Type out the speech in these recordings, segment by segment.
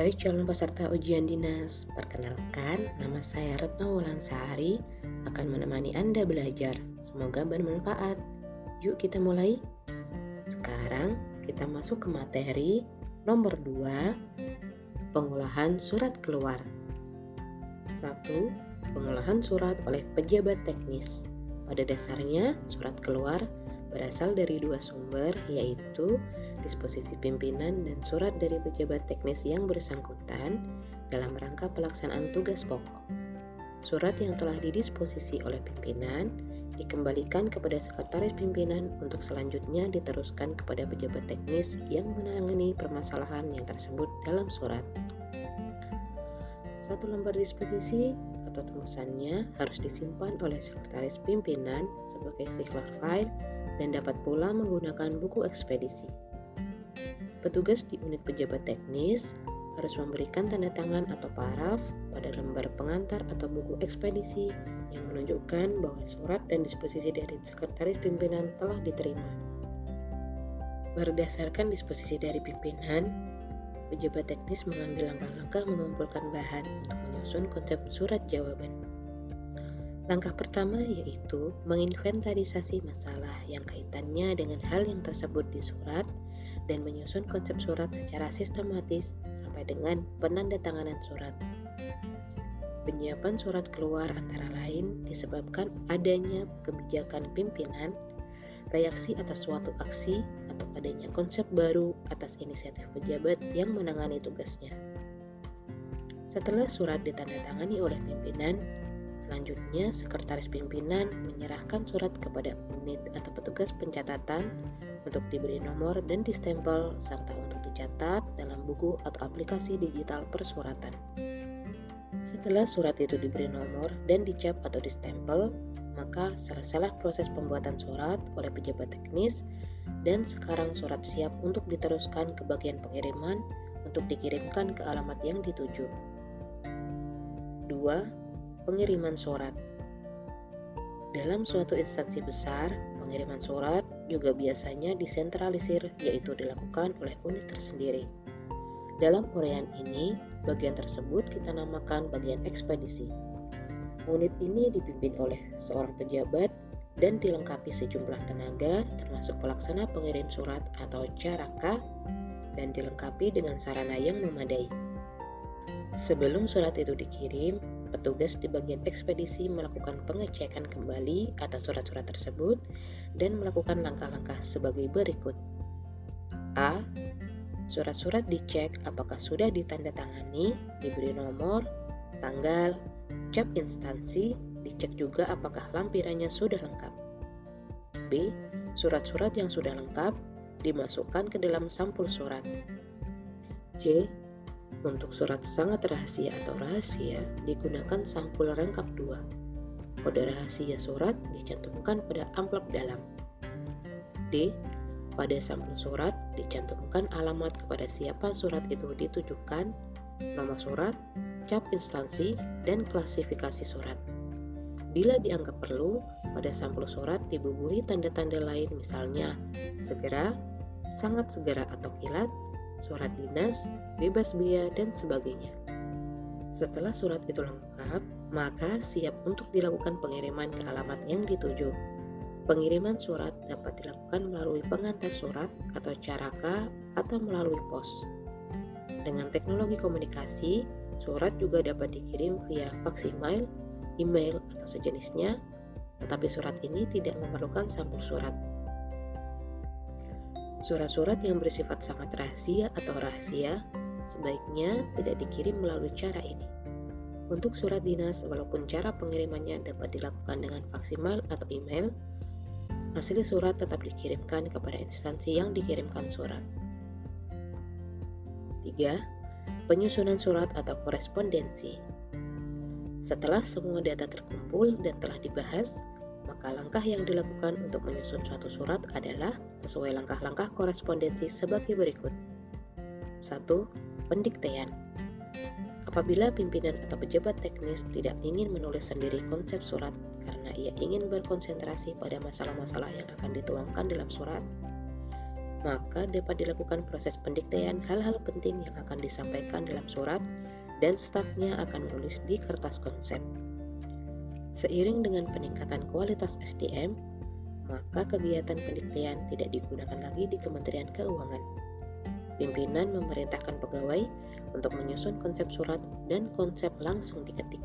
Hai calon peserta ujian dinas, perkenalkan nama saya Retno Wulansari akan menemani Anda belajar. Semoga bermanfaat. Yuk kita mulai. Sekarang kita masuk ke materi nomor 2, pengolahan surat keluar. 1. Pengolahan surat oleh pejabat teknis. Pada dasarnya, surat keluar berasal dari dua sumber yaitu disposisi pimpinan dan surat dari pejabat teknis yang bersangkutan dalam rangka pelaksanaan tugas pokok. Surat yang telah didisposisi oleh pimpinan dikembalikan kepada sekretaris pimpinan untuk selanjutnya diteruskan kepada pejabat teknis yang menangani permasalahan yang tersebut dalam surat. Satu lembar disposisi atau terusannya harus disimpan oleh sekretaris pimpinan sebagai seclar file dan dapat pula menggunakan buku ekspedisi. Petugas di unit pejabat teknis harus memberikan tanda tangan atau paraf pada lembar pengantar atau buku ekspedisi yang menunjukkan bahwa surat dan disposisi dari sekretaris pimpinan telah diterima. Berdasarkan disposisi dari pimpinan, pejabat teknis mengambil langkah-langkah mengumpulkan bahan untuk menyusun konsep surat jawaban. Langkah pertama yaitu menginventarisasi masalah yang kaitannya dengan hal yang tersebut di surat dan menyusun konsep surat secara sistematis sampai dengan penandatanganan surat. Penyiapan surat keluar antara lain disebabkan adanya kebijakan pimpinan, reaksi atas suatu aksi, atau adanya konsep baru atas inisiatif pejabat yang menangani tugasnya. Setelah surat ditandatangani oleh pimpinan, Selanjutnya, sekretaris pimpinan menyerahkan surat kepada unit atau petugas pencatatan untuk diberi nomor dan distempel serta untuk dicatat dalam buku atau aplikasi digital persuratan. Setelah surat itu diberi nomor dan dicap atau distempel, maka selesailah proses pembuatan surat oleh pejabat teknis dan sekarang surat siap untuk diteruskan ke bagian pengiriman untuk dikirimkan ke alamat yang dituju. 2 pengiriman surat. Dalam suatu instansi besar, pengiriman surat juga biasanya disentralisir, yaitu dilakukan oleh unit tersendiri. Dalam uraian ini, bagian tersebut kita namakan bagian ekspedisi. Unit ini dipimpin oleh seorang pejabat dan dilengkapi sejumlah tenaga, termasuk pelaksana pengirim surat atau caraka, dan dilengkapi dengan sarana yang memadai. Sebelum surat itu dikirim, Petugas di bagian ekspedisi melakukan pengecekan kembali atas surat-surat tersebut dan melakukan langkah-langkah sebagai berikut. A. Surat-surat dicek apakah sudah ditandatangani, diberi nomor, tanggal, cap instansi, dicek juga apakah lampirannya sudah lengkap. B. Surat-surat yang sudah lengkap dimasukkan ke dalam sampul surat. C. Untuk surat sangat rahasia atau rahasia digunakan sampul rangkap dua. Kode rahasia surat dicantumkan pada amplop dalam. D. Pada sampul surat dicantumkan alamat kepada siapa surat itu ditujukan, nama surat, cap instansi, dan klasifikasi surat. Bila dianggap perlu, pada sampul surat dibubuhi tanda-tanda lain misalnya segera, sangat segera atau kilat, surat dinas, bebas biaya, dan sebagainya. Setelah surat itu lengkap, maka siap untuk dilakukan pengiriman ke alamat yang dituju. Pengiriman surat dapat dilakukan melalui pengantar surat atau caraka atau melalui pos. Dengan teknologi komunikasi, surat juga dapat dikirim via faksimiles, email, atau sejenisnya, tetapi surat ini tidak memerlukan sampul surat. Surat-surat yang bersifat sangat rahasia atau rahasia sebaiknya tidak dikirim melalui cara ini. Untuk surat dinas, walaupun cara pengirimannya dapat dilakukan dengan faksimal atau email, hasil surat tetap dikirimkan kepada instansi yang dikirimkan surat. 3. Penyusunan surat atau korespondensi. Setelah semua data terkumpul dan telah dibahas, maka langkah yang dilakukan untuk menyusun suatu surat adalah sesuai langkah-langkah korespondensi sebagai berikut. 1. Pendikteian Apabila pimpinan atau pejabat teknis tidak ingin menulis sendiri konsep surat karena ia ingin berkonsentrasi pada masalah-masalah yang akan dituangkan dalam surat, maka dapat dilakukan proses pendiktean hal-hal penting yang akan disampaikan dalam surat dan stafnya akan menulis di kertas konsep. Seiring dengan peningkatan kualitas SDM, maka kegiatan pendiktean tidak digunakan lagi di Kementerian Keuangan. Pimpinan memerintahkan pegawai untuk menyusun konsep surat dan konsep langsung diketik.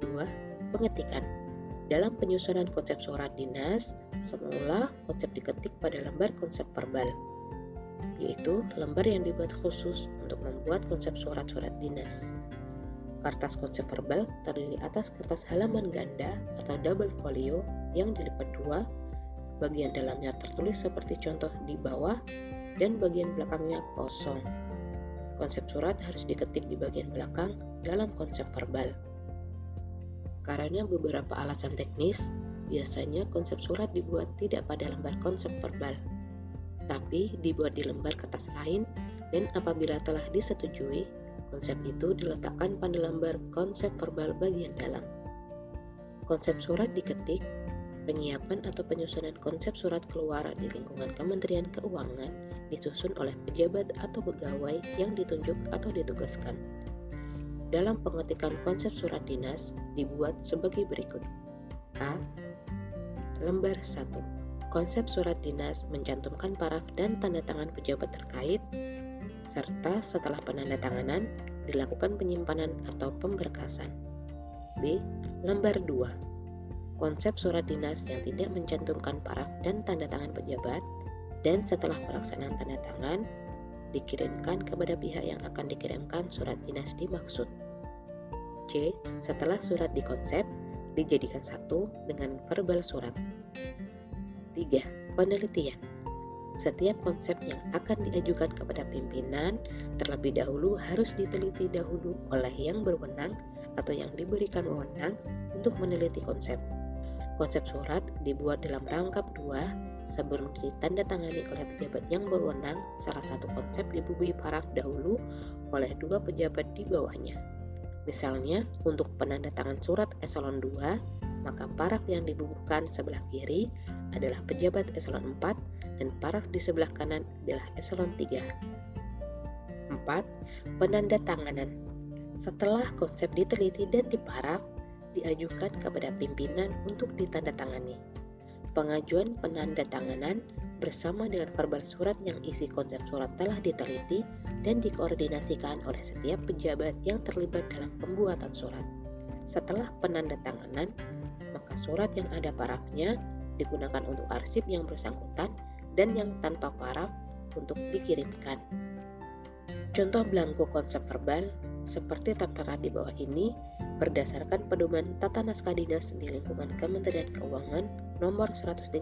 2. Pengetikan dalam penyusunan konsep surat dinas, semula konsep diketik pada lembar konsep verbal, yaitu lembar yang dibuat khusus untuk membuat konsep surat-surat dinas. Kertas konsep verbal terdiri atas kertas halaman ganda atau double folio yang dilipat dua, bagian dalamnya tertulis seperti contoh di bawah, dan bagian belakangnya kosong. Konsep surat harus diketik di bagian belakang dalam konsep verbal. Karena beberapa alasan teknis, biasanya konsep surat dibuat tidak pada lembar konsep verbal, tapi dibuat di lembar kertas lain dan apabila telah disetujui, konsep itu diletakkan pada lembar konsep verbal bagian dalam. Konsep surat diketik, penyiapan atau penyusunan konsep surat keluar di lingkungan Kementerian Keuangan disusun oleh pejabat atau pegawai yang ditunjuk atau ditugaskan dalam pengetikan konsep surat dinas dibuat sebagai berikut. A. Lembar 1. Konsep surat dinas mencantumkan paraf dan tanda tangan pejabat terkait, serta setelah penandatanganan dilakukan penyimpanan atau pemberkasan. B. Lembar 2. Konsep surat dinas yang tidak mencantumkan paraf dan tanda tangan pejabat, dan setelah pelaksanaan tanda tangan dikirimkan kepada pihak yang akan dikirimkan surat dinas dimaksud. C. Setelah surat dikonsep, dijadikan satu dengan verbal surat. 3. Penelitian setiap konsep yang akan diajukan kepada pimpinan terlebih dahulu harus diteliti dahulu oleh yang berwenang atau yang diberikan wewenang untuk meneliti konsep. Konsep surat dibuat dalam rangkap dua sebelum ditandatangani oleh pejabat yang berwenang, salah satu konsep dibubui paraf dahulu oleh dua pejabat di bawahnya. Misalnya, untuk penandatangan surat eselon 2, maka paraf yang dibubuhkan sebelah kiri adalah pejabat eselon 4 dan paraf di sebelah kanan adalah eselon 3. 4. Penandatanganan Setelah konsep diteliti dan diparaf, diajukan kepada pimpinan untuk ditandatangani. Pengajuan penandatanganan bersama dengan verbal surat yang isi konsep surat telah diteliti dan dikoordinasikan oleh setiap pejabat yang terlibat dalam pembuatan surat. Setelah penandatanganan, maka surat yang ada parafnya digunakan untuk arsip yang bersangkutan dan yang tanpa paraf untuk dikirimkan. Contoh belangko konsep verbal seperti tertera di bawah ini berdasarkan pedoman tata naskah dinas di lingkungan Kementerian Keuangan nomor 136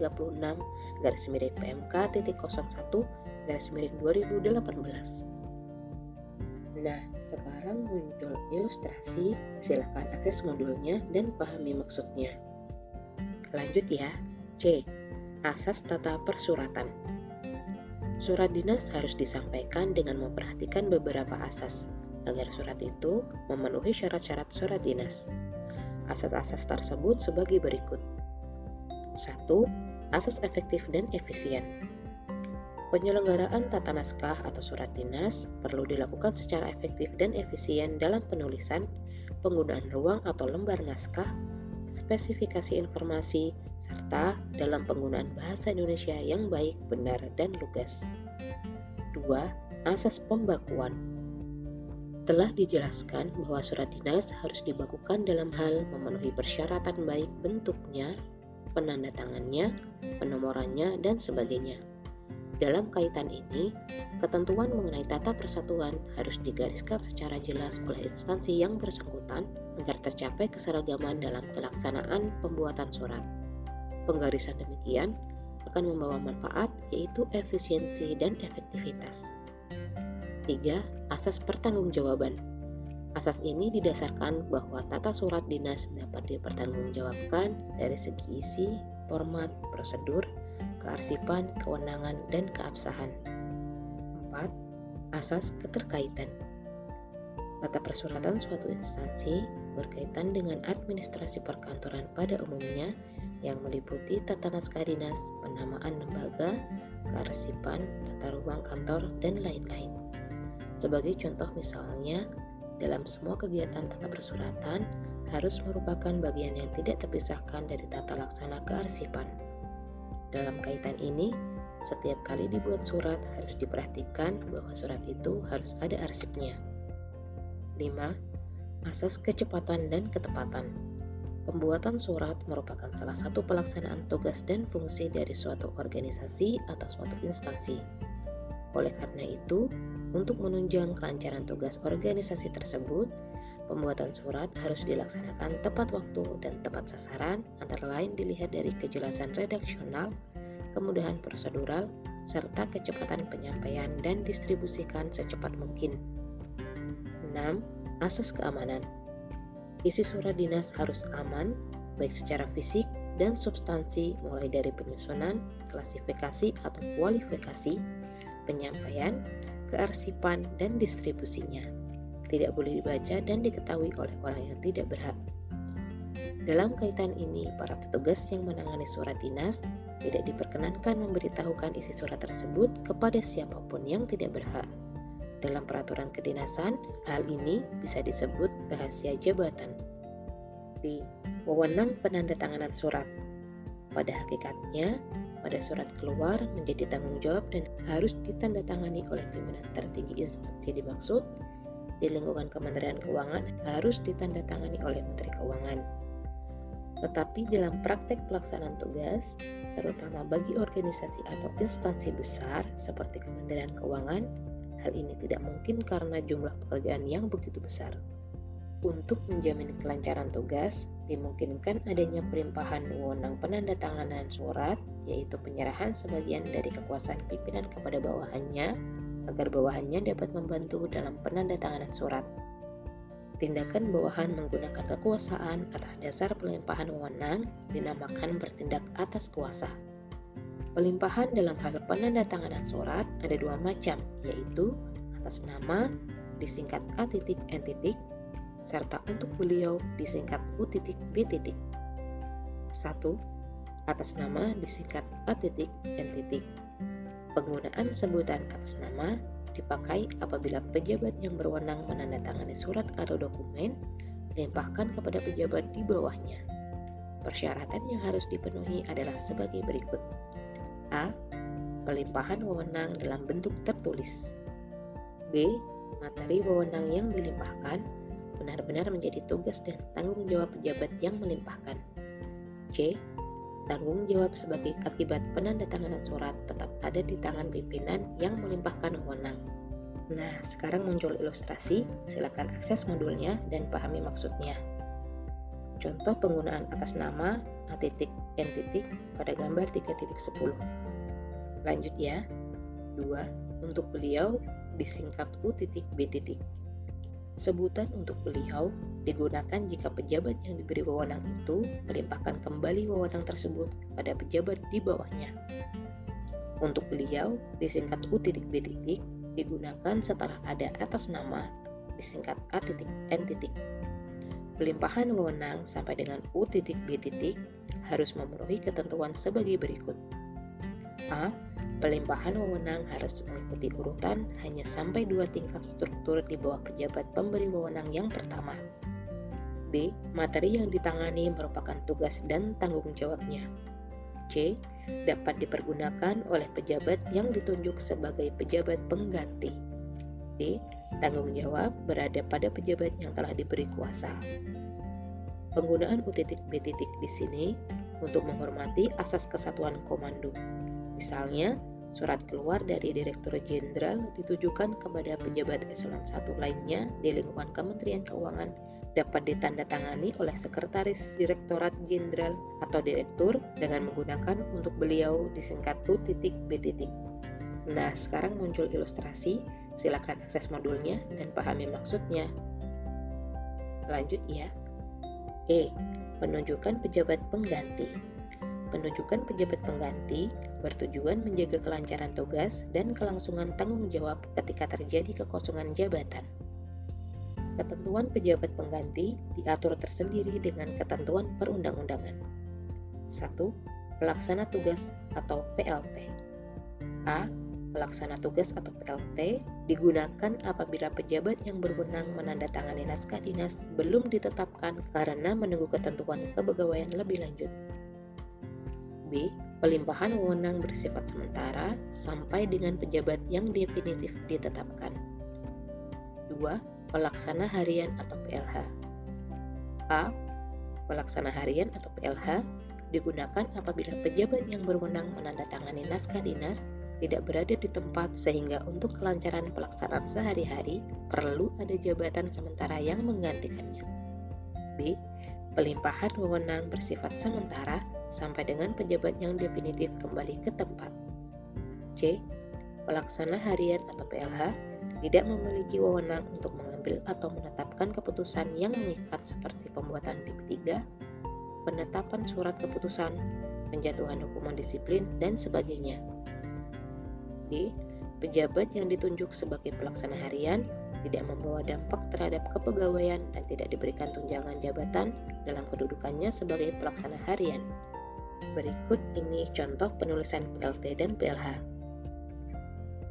garis miring PMK titik 01 garis miring 2018. Nah, sekarang muncul ilustrasi, silakan akses modulnya dan pahami maksudnya. Lanjut ya. C. Asas tata persuratan. Surat dinas harus disampaikan dengan memperhatikan beberapa asas agar surat itu memenuhi syarat-syarat surat dinas. Asas-asas tersebut sebagai berikut. 1. Asas efektif dan efisien. Penyelenggaraan tata naskah atau surat dinas perlu dilakukan secara efektif dan efisien dalam penulisan, penggunaan ruang atau lembar naskah, spesifikasi informasi, serta dalam penggunaan bahasa Indonesia yang baik, benar, dan lugas. 2. Asas pembakuan telah dijelaskan bahwa surat dinas harus dibakukan dalam hal memenuhi persyaratan baik bentuknya, penandatangannya, penomorannya, dan sebagainya. Dalam kaitan ini, ketentuan mengenai tata persatuan harus digariskan secara jelas oleh instansi yang bersangkutan agar tercapai keseragaman dalam pelaksanaan pembuatan surat. Penggarisan demikian akan membawa manfaat yaitu efisiensi dan efektivitas. 3. Asas pertanggungjawaban. Asas ini didasarkan bahwa tata surat dinas dapat dipertanggungjawabkan dari segi isi, format, prosedur, kearsipan, kewenangan, dan keabsahan. 4. Asas keterkaitan. Tata persuratan suatu instansi berkaitan dengan administrasi perkantoran pada umumnya yang meliputi tata naskah dinas, penamaan lembaga, kearsipan, tata ruang kantor, dan lain-lain. Sebagai contoh misalnya, dalam semua kegiatan tata persuratan harus merupakan bagian yang tidak terpisahkan dari tata laksana kearsipan. Dalam kaitan ini, setiap kali dibuat surat harus diperhatikan bahwa surat itu harus ada arsipnya. 5. Asas kecepatan dan ketepatan. Pembuatan surat merupakan salah satu pelaksanaan tugas dan fungsi dari suatu organisasi atau suatu instansi. Oleh karena itu, untuk menunjang kelancaran tugas organisasi tersebut, pembuatan surat harus dilaksanakan tepat waktu dan tepat sasaran, antara lain dilihat dari kejelasan redaksional, kemudahan prosedural, serta kecepatan penyampaian dan distribusikan secepat mungkin. 6. Asas keamanan Isi surat dinas harus aman, baik secara fisik dan substansi mulai dari penyusunan, klasifikasi atau kualifikasi, penyampaian, kearsipan, dan distribusinya. Tidak boleh dibaca dan diketahui oleh orang yang tidak berhak. Dalam kaitan ini, para petugas yang menangani surat dinas tidak diperkenankan memberitahukan isi surat tersebut kepada siapa pun yang tidak berhak. Dalam peraturan kedinasan, hal ini bisa disebut rahasia jabatan. Di wewenang penandatanganan surat. Pada hakikatnya, pada surat keluar menjadi tanggung jawab dan harus ditandatangani oleh pimpinan tertinggi instansi dimaksud di lingkungan Kementerian Keuangan harus ditandatangani oleh Menteri Keuangan. Tetapi dalam praktek pelaksanaan tugas, terutama bagi organisasi atau instansi besar seperti Kementerian Keuangan, Hal ini tidak mungkin karena jumlah pekerjaan yang begitu besar. Untuk menjamin kelancaran tugas, dimungkinkan adanya perimpahan wewenang penandatanganan surat, yaitu penyerahan sebagian dari kekuasaan pimpinan kepada bawahannya, agar bawahannya dapat membantu dalam penandatanganan surat. Tindakan bawahan menggunakan kekuasaan atas dasar pelimpahan wewenang dinamakan bertindak atas kuasa. Pelimpahan dalam hal penandatanganan surat ada dua macam, yaitu atas nama disingkat A titik N titik serta untuk beliau disingkat U titik B titik. Satu, atas nama disingkat A titik N titik. Penggunaan sebutan atas nama dipakai apabila pejabat yang berwenang menandatangani surat atau dokumen melimpahkan kepada pejabat di bawahnya. Persyaratan yang harus dipenuhi adalah sebagai berikut. A. Pelimpahan wewenang dalam bentuk tertulis. B. Materi wewenang yang dilimpahkan benar-benar menjadi tugas dan tanggung jawab pejabat yang melimpahkan. C. Tanggung jawab sebagai akibat penandatanganan surat tetap ada di tangan pimpinan yang melimpahkan wewenang. Nah, sekarang muncul ilustrasi, silakan akses modulnya dan pahami maksudnya. Contoh penggunaan atas nama A titik N titik pada gambar 3.10. Lanjut ya. 2. Untuk beliau disingkat U titik B titik. Sebutan untuk beliau digunakan jika pejabat yang diberi wewenang itu melimpahkan kembali wewenang tersebut kepada pejabat di bawahnya. Untuk beliau disingkat U titik B titik digunakan setelah ada atas nama disingkat A titik N titik. Pelimpahan wewenang sampai dengan U titik B titik harus memenuhi ketentuan sebagai berikut. A. Pelimpahan wewenang harus mengikuti urutan hanya sampai dua tingkat struktur di bawah pejabat pemberi wewenang yang pertama. B. Materi yang ditangani merupakan tugas dan tanggung jawabnya. C. Dapat dipergunakan oleh pejabat yang ditunjuk sebagai pejabat pengganti. D. Tanggung jawab berada pada pejabat yang telah diberi kuasa. Penggunaan U titik B titik di sini untuk menghormati asas kesatuan komando. Misalnya, surat keluar dari Direktur Jenderal ditujukan kepada pejabat eselon 1 lainnya di lingkungan Kementerian Keuangan dapat ditandatangani oleh Sekretaris Direktorat Jenderal atau Direktur dengan menggunakan untuk beliau disingkat U titik B titik. Nah, sekarang muncul ilustrasi Silakan akses modulnya dan pahami maksudnya. Lanjut ya. E. Penunjukan pejabat pengganti. Penunjukan pejabat pengganti bertujuan menjaga kelancaran tugas dan kelangsungan tanggung jawab ketika terjadi kekosongan jabatan. Ketentuan pejabat pengganti diatur tersendiri dengan ketentuan perundang-undangan. 1. Pelaksana tugas atau PLT. A. Pelaksana tugas atau PLT digunakan apabila pejabat yang berwenang menandatangani naskah dinas belum ditetapkan karena menunggu ketentuan kepegawaian lebih lanjut. B. Pelimpahan wewenang bersifat sementara sampai dengan pejabat yang definitif ditetapkan. 2. Pelaksana harian atau PLH. A. Pelaksana harian atau PLH digunakan apabila pejabat yang berwenang menandatangani naskah dinas tidak berada di tempat sehingga untuk kelancaran pelaksanaan sehari-hari perlu ada jabatan sementara yang menggantikannya. B. Pelimpahan wewenang bersifat sementara sampai dengan pejabat yang definitif kembali ke tempat. C. Pelaksana harian atau PLH tidak memiliki wewenang untuk mengambil atau menetapkan keputusan yang mengikat seperti pembuatan DP3, penetapan surat keputusan, penjatuhan hukuman disiplin, dan sebagainya. D. Pejabat yang ditunjuk sebagai pelaksana harian tidak membawa dampak terhadap kepegawaian dan tidak diberikan tunjangan jabatan dalam kedudukannya sebagai pelaksana harian. Berikut ini contoh penulisan PLT dan PLH.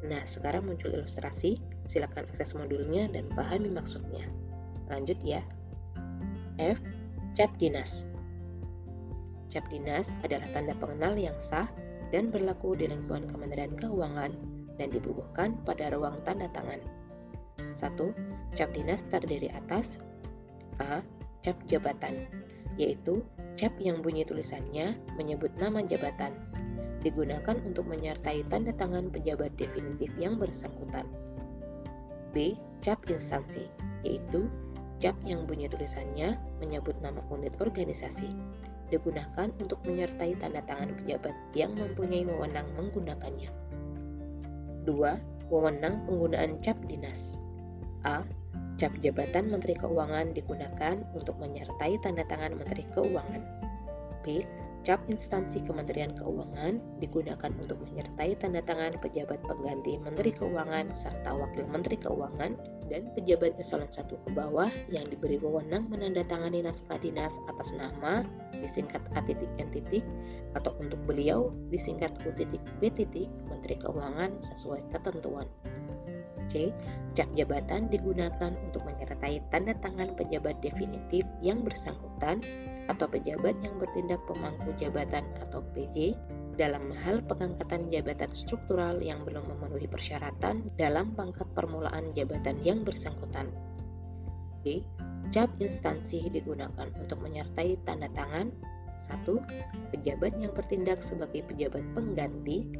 Nah, sekarang muncul ilustrasi. Silakan akses modulnya dan pahami maksudnya. Lanjut ya. F. Cap dinas. Cap dinas adalah tanda pengenal yang sah dan berlaku di lingkungan Kementerian Keuangan dan dibubuhkan pada ruang tanda tangan. 1. Cap dinas terdiri atas A. Cap jabatan, yaitu cap yang bunyi tulisannya menyebut nama jabatan, digunakan untuk menyertai tanda tangan pejabat definitif yang bersangkutan. B. Cap instansi, yaitu cap yang bunyi tulisannya menyebut nama unit organisasi, digunakan untuk menyertai tanda tangan pejabat yang mempunyai wewenang menggunakannya. 2. Wewenang penggunaan cap dinas. A. Cap jabatan Menteri Keuangan digunakan untuk menyertai tanda tangan Menteri Keuangan. B. Cap instansi Kementerian Keuangan digunakan untuk menyertai tanda tangan pejabat pengganti Menteri Keuangan serta Wakil Menteri Keuangan dan pejabat eselon 1 ke bawah yang diberi wewenang menandatangani naskah dinas atas nama disingkat A titik N titik atau untuk beliau disingkat U titik B titik Menteri Keuangan sesuai ketentuan. C. Cap jabatan digunakan untuk menyertai tanda tangan pejabat definitif yang bersangkutan atau pejabat yang bertindak pemangku jabatan atau PJ dalam hal pengangkatan jabatan struktural yang belum memenuhi persyaratan dalam pangkat permulaan jabatan yang bersangkutan. D. Cap instansi digunakan untuk menyertai tanda tangan 1. Pejabat yang bertindak sebagai pejabat pengganti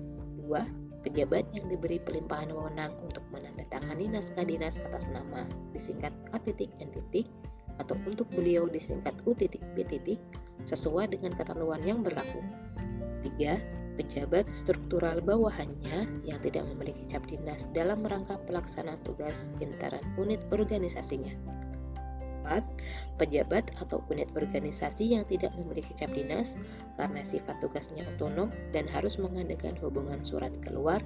2. Pejabat yang diberi pelimpahan wewenang untuk menandatangani naskah dinas atas nama disingkat A titik N titik atau untuk beliau disingkat U titik B titik sesuai dengan ketentuan yang berlaku. 3. Pejabat struktural bawahannya yang tidak memiliki cap dinas dalam rangka pelaksana tugas intern unit organisasinya. 4. Pejabat atau unit organisasi yang tidak memiliki cap dinas karena sifat tugasnya otonom dan harus mengadakan hubungan surat keluar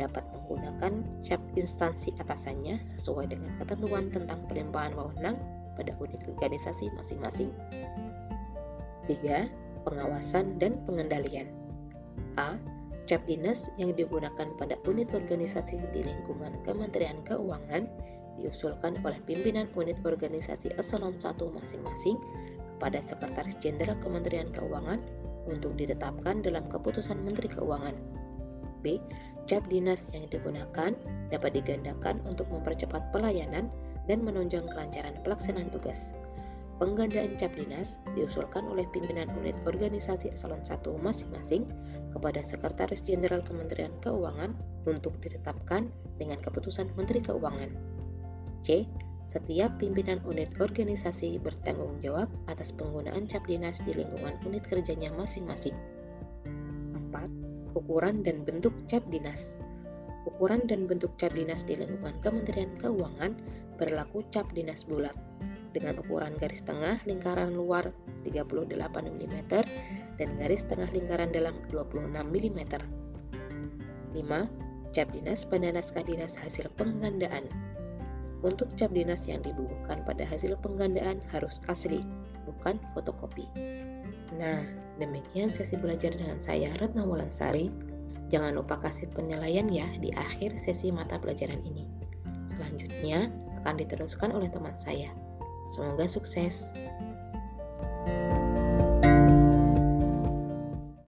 dapat menggunakan cap instansi atasannya sesuai dengan ketentuan tentang pelimpahan wewenang pada unit organisasi masing-masing. 3. Pengawasan dan pengendalian. A. Cap dinas yang digunakan pada unit organisasi di lingkungan Kementerian Keuangan diusulkan oleh pimpinan unit organisasi eselon 1 masing-masing kepada Sekretaris Jenderal Kementerian Keuangan untuk ditetapkan dalam keputusan Menteri Keuangan. B. Cap dinas yang digunakan dapat digandakan untuk mempercepat pelayanan dan menunjang kelancaran pelaksanaan tugas. Penggandaan cap dinas diusulkan oleh pimpinan unit organisasi eselon 1 masing-masing kepada Sekretaris Jenderal Kementerian Keuangan untuk ditetapkan dengan keputusan Menteri Keuangan. C. Setiap pimpinan unit organisasi bertanggung jawab atas penggunaan cap dinas di lingkungan unit kerjanya masing-masing. 4. Ukuran dan bentuk cap dinas. Ukuran dan bentuk cap dinas di lingkungan Kementerian Keuangan berlaku cap dinas bulat dengan ukuran garis tengah lingkaran luar 38 mm dan garis tengah lingkaran dalam 26 mm. 5. Cap dinas pada naskah dinas hasil penggandaan. Untuk cap dinas yang dibubuhkan pada hasil penggandaan harus asli, bukan fotokopi. Nah, demikian sesi belajar dengan saya Retno Walansari. Jangan lupa kasih penilaian ya di akhir sesi mata pelajaran ini. Selanjutnya akan diteruskan oleh teman saya. Semoga sukses. thank you